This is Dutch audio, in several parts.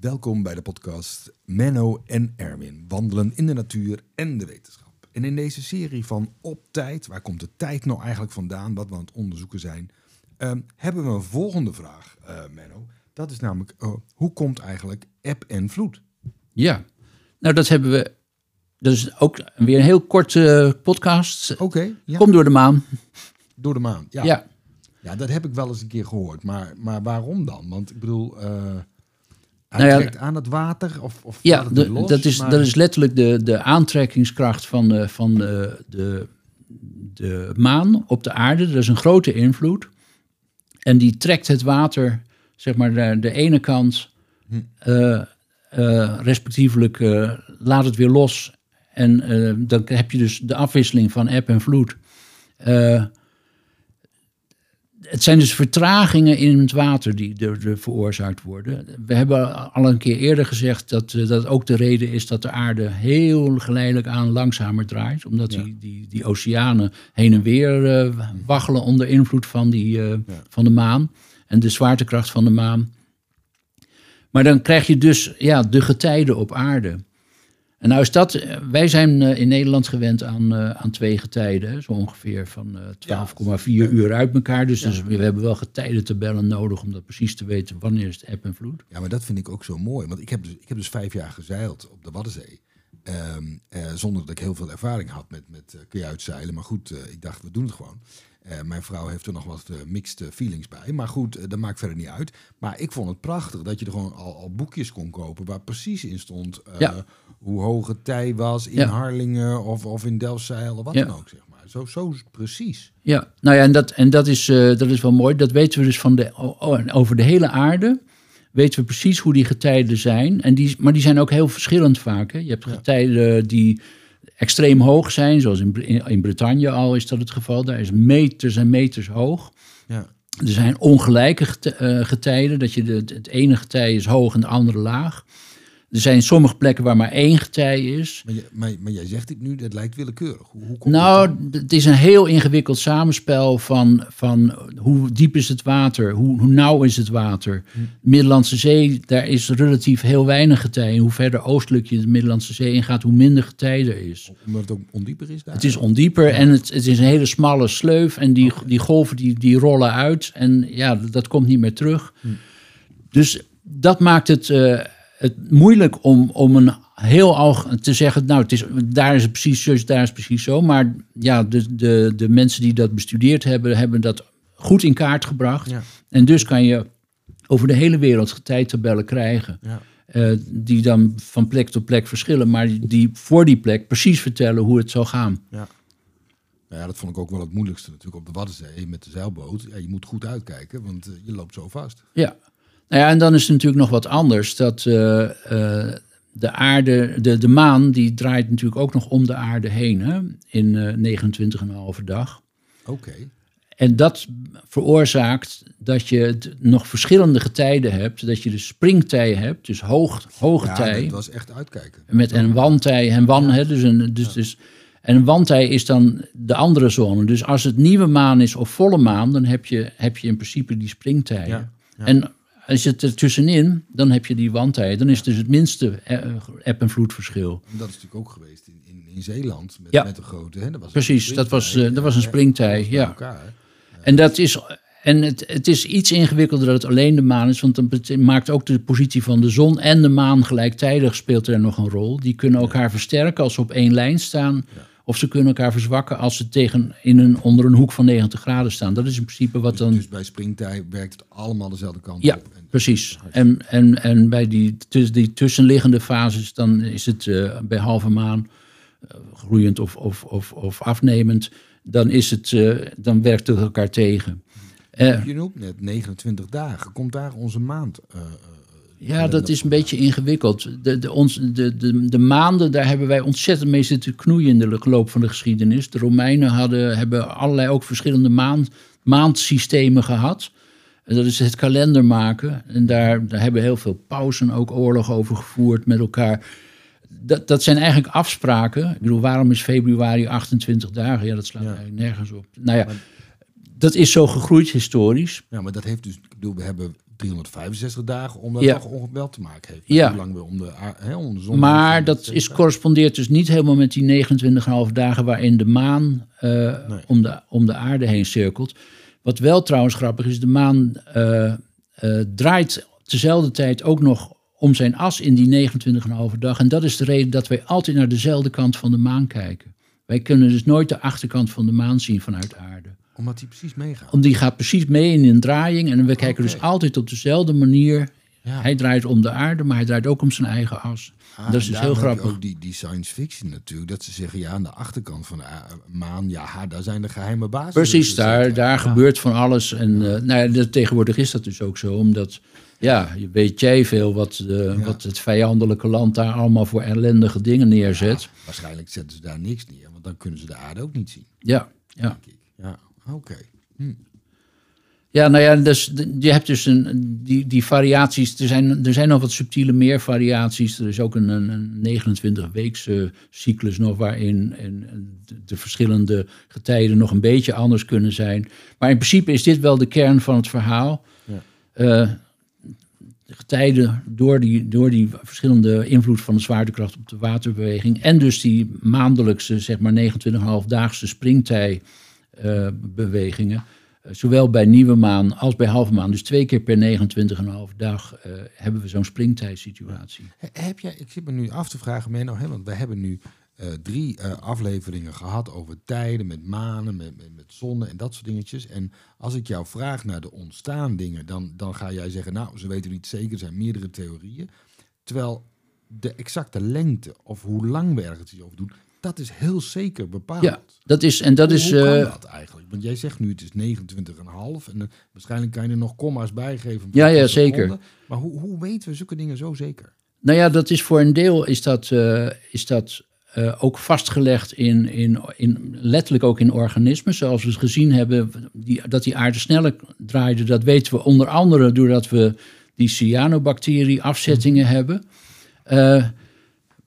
Welkom bij de podcast Menno en Erwin wandelen in de natuur en de wetenschap. En in deze serie van Op Tijd, waar komt de tijd nou eigenlijk vandaan, wat we aan het onderzoeken zijn, ehm, hebben we een volgende vraag, eh, Menno. Dat is namelijk, eh, hoe komt eigenlijk eb en vloed? Ja, nou dat hebben we. Dat is ook weer een heel korte podcast. Oké, ja. Kom door de maan. door de maan. Ja. Ja. Ja, dat heb ik wel eens een keer gehoord. Maar, maar waarom dan? Want ik bedoel, eh hij Nou ja, trekt aan het water of, of Ja, het de- los? dat, is, Maar- dat is letterlijk de, de aantrekkingskracht van, de, van de, de, de maan op de aarde. Dat is een grote invloed. En die trekt het water, zeg maar, de, de ene kant, Hm. eh, eh, respectievelijk eh, laat het weer los. En eh, dan heb je dus de afwisseling van eb en vloed. Het zijn dus vertragingen in het water die er, er veroorzaakt worden. We hebben al een keer eerder gezegd dat eh, dat ook de reden is dat de aarde heel geleidelijk aan langzamer draait. Omdat Ja. die, die, die oceanen heen en weer eh, waggelen onder invloed van, die, eh, van de maan en de zwaartekracht van de maan. Maar dan krijg je dus ja, de getijden op aarde. En nou is dat, eh, wij zijn eh, in Nederland gewend aan, eh, aan twee getijden, zo ongeveer van eh 12,4 uur uit elkaar. Dus, dus we hebben wel getijdentabellen nodig om dat precies te weten wanneer is het eb en vloed. Ja, maar dat vind ik ook zo mooi. Want ik heb dus, ik heb dus vijf jaar gezeild op de Waddenzee. Ehm, eh, zonder dat ik heel veel ervaring had met, met uh, kajuitzeilen. Maar goed, ik dacht, we doen het gewoon. Eh, mijn vrouw heeft er nog wat eh, mixed eh, feelings bij. Maar goed, dat maakt verder niet uit. Maar ik vond het prachtig dat je er gewoon al, al boekjes kon kopen... waar precies in stond Ja. hoe hoog het tij was in Ja. Harlingen... of, of in Delfzijl of wat Ja. dan ook, zeg maar. Zo, zo precies. Ja, nou ja, en dat, en dat, is, dat is wel mooi. Dat weten we dus van de, over de hele aarde. Weten we precies hoe die getijden zijn. En die, maar die zijn ook heel verschillend vaak. Hè. Je hebt getijden die extreem hoog zijn. Zoals in, in, in Bretagne al is dat het geval. Daar is meters en meters hoog. Ja. Er zijn ongelijke eh, getijden. Dat je de, het ene getij is hoog en het andere laag. Er zijn sommige plekken waar maar één getij is. Maar, maar, maar jij zegt dit nu, dat lijkt willekeurig. Hoe, hoe komt Nou, het is een heel ingewikkeld samenspel van, van hoe diep is het water, hoe, hoe nauw is het water. Hm. De Middellandse Zee, daar is relatief heel weinig getij. En hoe verder oostelijk je de Middellandse Zee ingaat, hoe minder getij er is. Omdat het ook ondieper is daar? Het is ondieper en het, het is een hele smalle sleuf. En die, die golven die, die rollen uit en ja, dat, dat komt niet meer terug. Hm. Dus dat maakt het, eh, het moeilijk om, om een heel alg te zeggen, nou, het is, daar is het precies zo, daar is het precies zo. Maar ja, de, de, de mensen die dat bestudeerd hebben, hebben dat goed in kaart gebracht. Ja. En dus kan je over de hele wereld getijtabellen krijgen. Ja. eh, die dan van plek tot plek verschillen, maar die, die voor die plek precies vertellen hoe het zal gaan. Ja. Nou ja, dat vond ik ook wel het moeilijkste natuurlijk op de Waddenzee met de zeilboot. Ja, je moet goed uitkijken, want eh, je loopt zo vast. Ja. Nou ja, en dan is het natuurlijk nog wat anders. Dat eh, eh, de aarde, de, de maan, die draait natuurlijk ook nog om de aarde heen. Hè? In eh 29,5 dag. Oké. En dat veroorzaakt dat je nog verschillende getijden hebt. Dat je de springtij hebt, dus hoog, hoge Ja, tij. dat was echt uitkijken. Met een wandtij en wan. Hè, dus een, dus, dus, en een wandtij is dan de andere zone. Dus als het nieuwe maan is of volle maan, dan heb je, heb je in principe die springtij. En als je het er tussenin, dan heb je die wandtij. Dan is dus het minste eh, eb- en vloedverschil. En dat is natuurlijk ook geweest in, in, in Zeeland met, Ja. met de grote. Hè? Dat was Precies, dat was, eh, dat was een springtij, ja. elkaar. En, dat is, en het, het is iets ingewikkelder dat het alleen de maan is. Want dan bet- maakt ook de positie van de zon en de maan gelijktijdig speelt er nog een rol. Die kunnen elkaar versterken als ze op één lijn staan. Of ze kunnen elkaar verzwakken als ze tegen in een, onder een hoek van 90 graden staan. Dat is in principe wat dan... Dus bij springtij werkt het allemaal dezelfde kant Ja, op. En- precies. En, en, en bij die, die tussenliggende fases, dan is het eh, bij halve maan eh, groeiend of, of, of, of afnemend. Dan, is het, eh, dan werkt het elkaar tegen. Je noemt net 29 dagen. Komt daar onze maand? Ja, dat is een beetje ingewikkeld. De, de, ons, de, de, de maanden, daar hebben wij ontzettend mee zitten knoeien in de loop van de geschiedenis. De Romeinen hadden, hebben allerlei ook verschillende maand, maandsystemen gehad. En Dat is het kalender maken. En daar, daar hebben heel veel pausen ook oorlog over gevoerd met elkaar. Dat, dat zijn eigenlijk afspraken. Ik bedoel, waarom is februari 28 dagen? Ja, dat slaat Ja. eigenlijk nergens op. Nou ja, dat is zo gegroeid historisch. Ja, maar dat heeft dus, ik bedoel, we hebben 365 dagen om dat Ja. toch ongebeld te maken heeft. Ja. Hoe lang we om de, om de zon. Maar dat is, correspondeert dus niet helemaal met die 29,5 dagen waarin de maan eh, Nee. om, de, om de aarde heen cirkelt. Wat wel trouwens grappig is, de maan eh, eh, draait tezelfde tijd ook nog om zijn as in die 29,5 dag. En dat is de reden dat wij altijd naar dezelfde kant van de maan kijken. Wij kunnen dus nooit de achterkant van de maan zien vanuit aarde. Omdat die precies meegaat. Want die gaat precies mee in een draaiing en we kijken dus altijd op dezelfde manier. Ja. Hij draait om de aarde, maar hij draait ook om zijn eigen as. Ah, dat is dus heel grappig. ook die, die science fiction natuurlijk. Dat ze zeggen, ja, aan de achterkant van de maan, ja, daar zijn de geheime basis. Precies, daar, daar gebeurt van alles. En eh, nou ja, tegenwoordig is dat dus ook zo, omdat ja, je weet jij veel wat, eh, wat het vijandelijke land daar allemaal voor ellendige dingen neerzet. Waarschijnlijk zetten ze daar niks neer, want dan kunnen ze de aarde ook niet zien, Ja, ja. denk ik. Ja, oké. Ja, nou ja, dus, je hebt dus een, die, die variaties. Er zijn, er zijn nog wat subtiele meer variaties. Er is ook een, een, een 29-weekse cyclus nog waarin en, de, de verschillende getijden nog een beetje anders kunnen zijn. Maar in principe is dit wel de kern van het verhaal. Ja. Eh, de getijden door die, door die verschillende invloed van de zwaartekracht op de waterbeweging. En dus die maandelijkse, zeg maar 29,5-daagse springtij-bewegingen. Eh, zowel bij nieuwe maan als bij halve maan. Dus twee keer per 29,5 dag eh, hebben we zo'n springtijdsituatie. He- Heb jij, ik zit me nu af te vragen, Menno, hè, want we hebben nu eh, drie afleveringen gehad over tijden, met manen, met, met, met zonnen en dat soort dingetjes. En als ik jou vraag naar de ontstaan dingen, dan, dan ga jij zeggen, nou, ze weten niet zeker, er zijn meerdere theorieën. Terwijl de exacte lengte of hoe lang we ergens iets over doen, dat is heel zeker bepaald. Ja, dat is. En dat hoe, is. hoe kan eh, dat eigenlijk? Want jij zegt nu het is 29,5 en eh, waarschijnlijk kan je er nog komma's bijgeven. Ja, ja, zeker. seconde. Maar hoe, hoe weten we zulke dingen zo zeker? Nou ja, dat is voor een deel is dat, eh, is dat ook vastgelegd in, in, in, letterlijk ook in organismen. Zoals we gezien hebben, die, dat die aarde sneller draaide, dat weten we onder andere doordat we die cyanobacterie afzettingen hebben. Eh,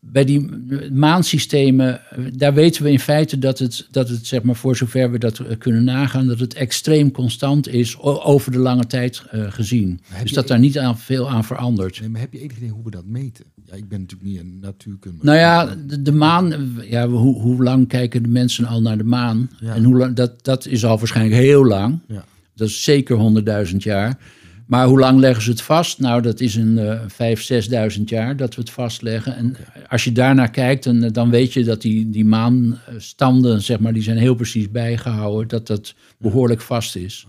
bij die maansystemen, daar weten we in feite dat het, dat het, zeg maar, voor zover we dat eh, kunnen nagaan, dat het extreem constant is over de lange tijd eh, gezien. Dus dat daar niet aan, veel aan verandert. Nee, maar heb je enig idee hoe we dat meten? Ja, ik ben natuurlijk niet een natuurkundige. Nou ja, de, de maan, ja, hoe, hoe lang kijken de mensen al naar de maan? Ja. En hoe lang, dat, dat is al waarschijnlijk heel lang. Ja. Dat is zeker 100.000 jaar. Maar hoe lang leggen ze het vast? Nou, dat is een eh 5.000, 6.000 jaar dat we het vastleggen. En als je daarnaar kijkt, dan, eh, dan weet je dat die, die maanstanden, zeg maar, die zijn heel precies bijgehouden. Dat dat behoorlijk vast is.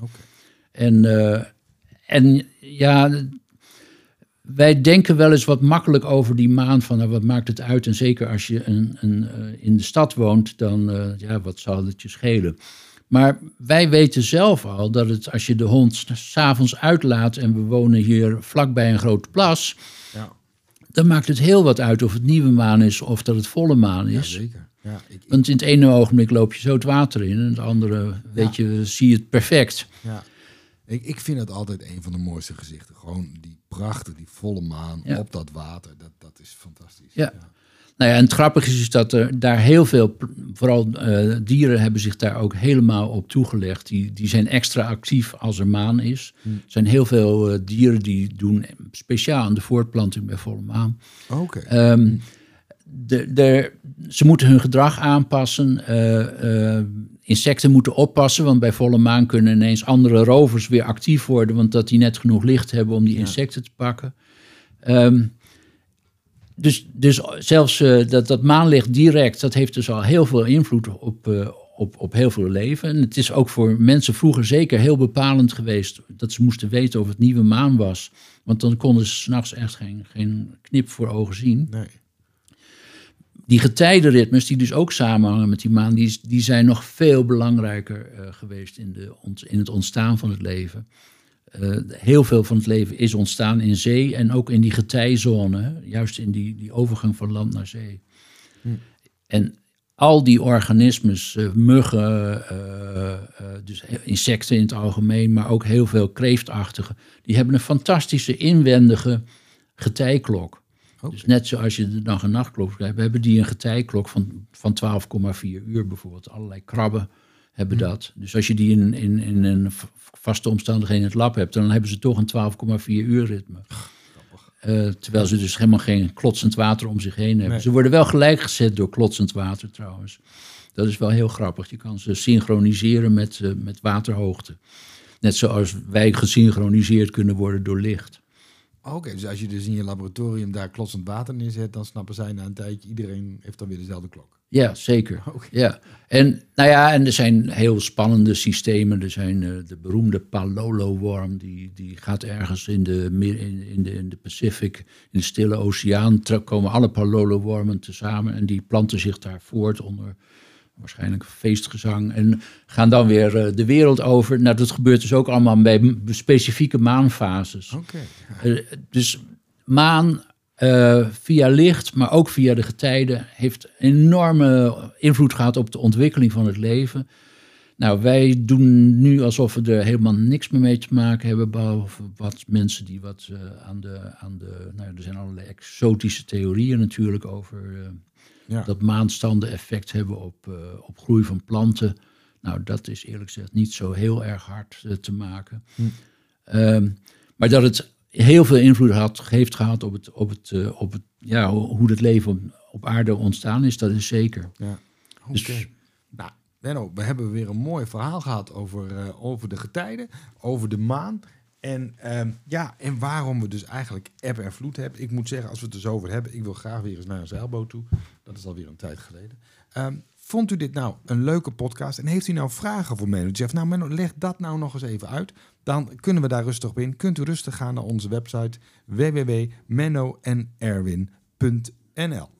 En, eh, en ja, wij denken wel eens wat makkelijk over die maan. Van nou, wat maakt het uit? En zeker als je een, een, eh, in de stad woont, dan eh, ja, wat zal het je schelen? Maar wij weten zelf al dat het, als je de hond s- s'avonds uitlaat en we wonen hier vlakbij een grote plas, Ja, dan maakt het heel wat uit of het nieuwe maan is of dat het volle maan ja is. zeker. Ja, ik, Want in het ene ogenblik loop je zo het water in en het andere, weet je, zie je het perfect. ja. Ik, ik vind het altijd een van de mooiste gezichten. Gewoon die prachtig, die volle maan Ja. op dat water. Dat, dat is fantastisch. Ja. Nou ja, en het grappige is dat er daar heel veel, vooral eh, dieren hebben zich daar ook helemaal op toegelegd. Die, die zijn extra actief als er maan is. Er zijn heel veel eh, dieren die doen speciaal aan de voortplanting bij volle maan. Oké. Ehm, de, de, ze moeten hun gedrag aanpassen. eh, insecten moeten oppassen, want bij volle maan kunnen ineens andere rovers weer actief worden, want dat die net genoeg licht hebben om die insecten te pakken. Ehm, dus, dus zelfs eh, dat, dat maanlicht direct, dat heeft dus al heel veel invloed op, eh, op, op heel veel leven. En het is ook voor mensen vroeger zeker heel bepalend geweest dat ze moesten weten of het nieuwe maan was. Want dan konden ze s'nachts echt geen, geen knip voor ogen zien. nee. Die getijdenritmes, die dus ook samenhangen met die maan, die, die zijn nog veel belangrijker eh, geweest in, de, in het ontstaan van het leven. Eh, heel veel van het leven is ontstaan in zee en ook in die getijzone, juist in die, die overgang van land naar zee. En al die organismes, eh, muggen, dus insecten in het algemeen, maar ook heel veel kreeftachtige, die hebben een fantastische inwendige getijklok. Dus net zoals je de dag- en nachtklok hebt, hebben die een getijklok van, van 12,4 uur bijvoorbeeld. Allerlei krabben hebben dat. Dus als je die in, in, in een vaste omstandigheden in het lab hebt, dan hebben ze toch een 12,4 uur ritme. Uh, terwijl ze dus helemaal geen klotsend water om zich heen hebben. Ze worden wel gelijk gezet door klotsend water trouwens. Dat is wel heel grappig. Je kan ze synchroniseren met, uh, met waterhoogte. Net zoals wij gesynchroniseerd kunnen worden door licht. Oké, dus als je dus in je laboratorium daar klotsend water neerzet, dan snappen zij na een tijdje, iedereen heeft dan weer dezelfde klok. Ja, zeker. Ja. En, nou ja, en er zijn heel spannende systemen. Er zijn uh, de beroemde Palolo-worm, die, die gaat ergens in de, in, in, de, in de Pacific, in de Stille Oceaan, komen alle Palolo-wormen tezamen en die planten zich daar voort onder waarschijnlijk feestgezang en gaan dan weer uh, de wereld over. Nou, dat gebeurt dus ook allemaal bij specifieke maanfases. Oké. Uh, dus maan uh, via licht, maar ook via de getijden, heeft enorme invloed gehad op de ontwikkeling van het leven. Nou, wij doen nu alsof we er helemaal niks meer mee te maken hebben, behalve wat mensen die wat uh, aan de, aan de, nou, er zijn allerlei exotische theorieën natuurlijk over uh, ja. dat maanstanden effect hebben op, op groei van planten. Nou, dat is eerlijk gezegd niet zo heel erg hard te maken. Hm. Um, maar dat het heel veel invloed had, heeft gehad op, het, op, het, uh, op het, ja, hoe het leven op, aarde ontstaan is, dat is zeker. Ja. Oké. Dus, nou, Benno, we hebben weer een mooi verhaal gehad over, over de getijden, over de maan. En, um, ja, en waarom we dus eigenlijk eb en vloed hebben. Ik moet zeggen, als we het er zo over hebben, ik wil graag weer eens naar een zeilboot toe. Dat is alweer een tijd geleden. Um, Vond u dit nou een leuke podcast en heeft u nou vragen voor Menno Jeff? Nou, Menno, leg dat nou nog eens even uit. Dan kunnen we daar rustig op in. Kunt u rustig gaan naar onze website www.mennoenerwin.nl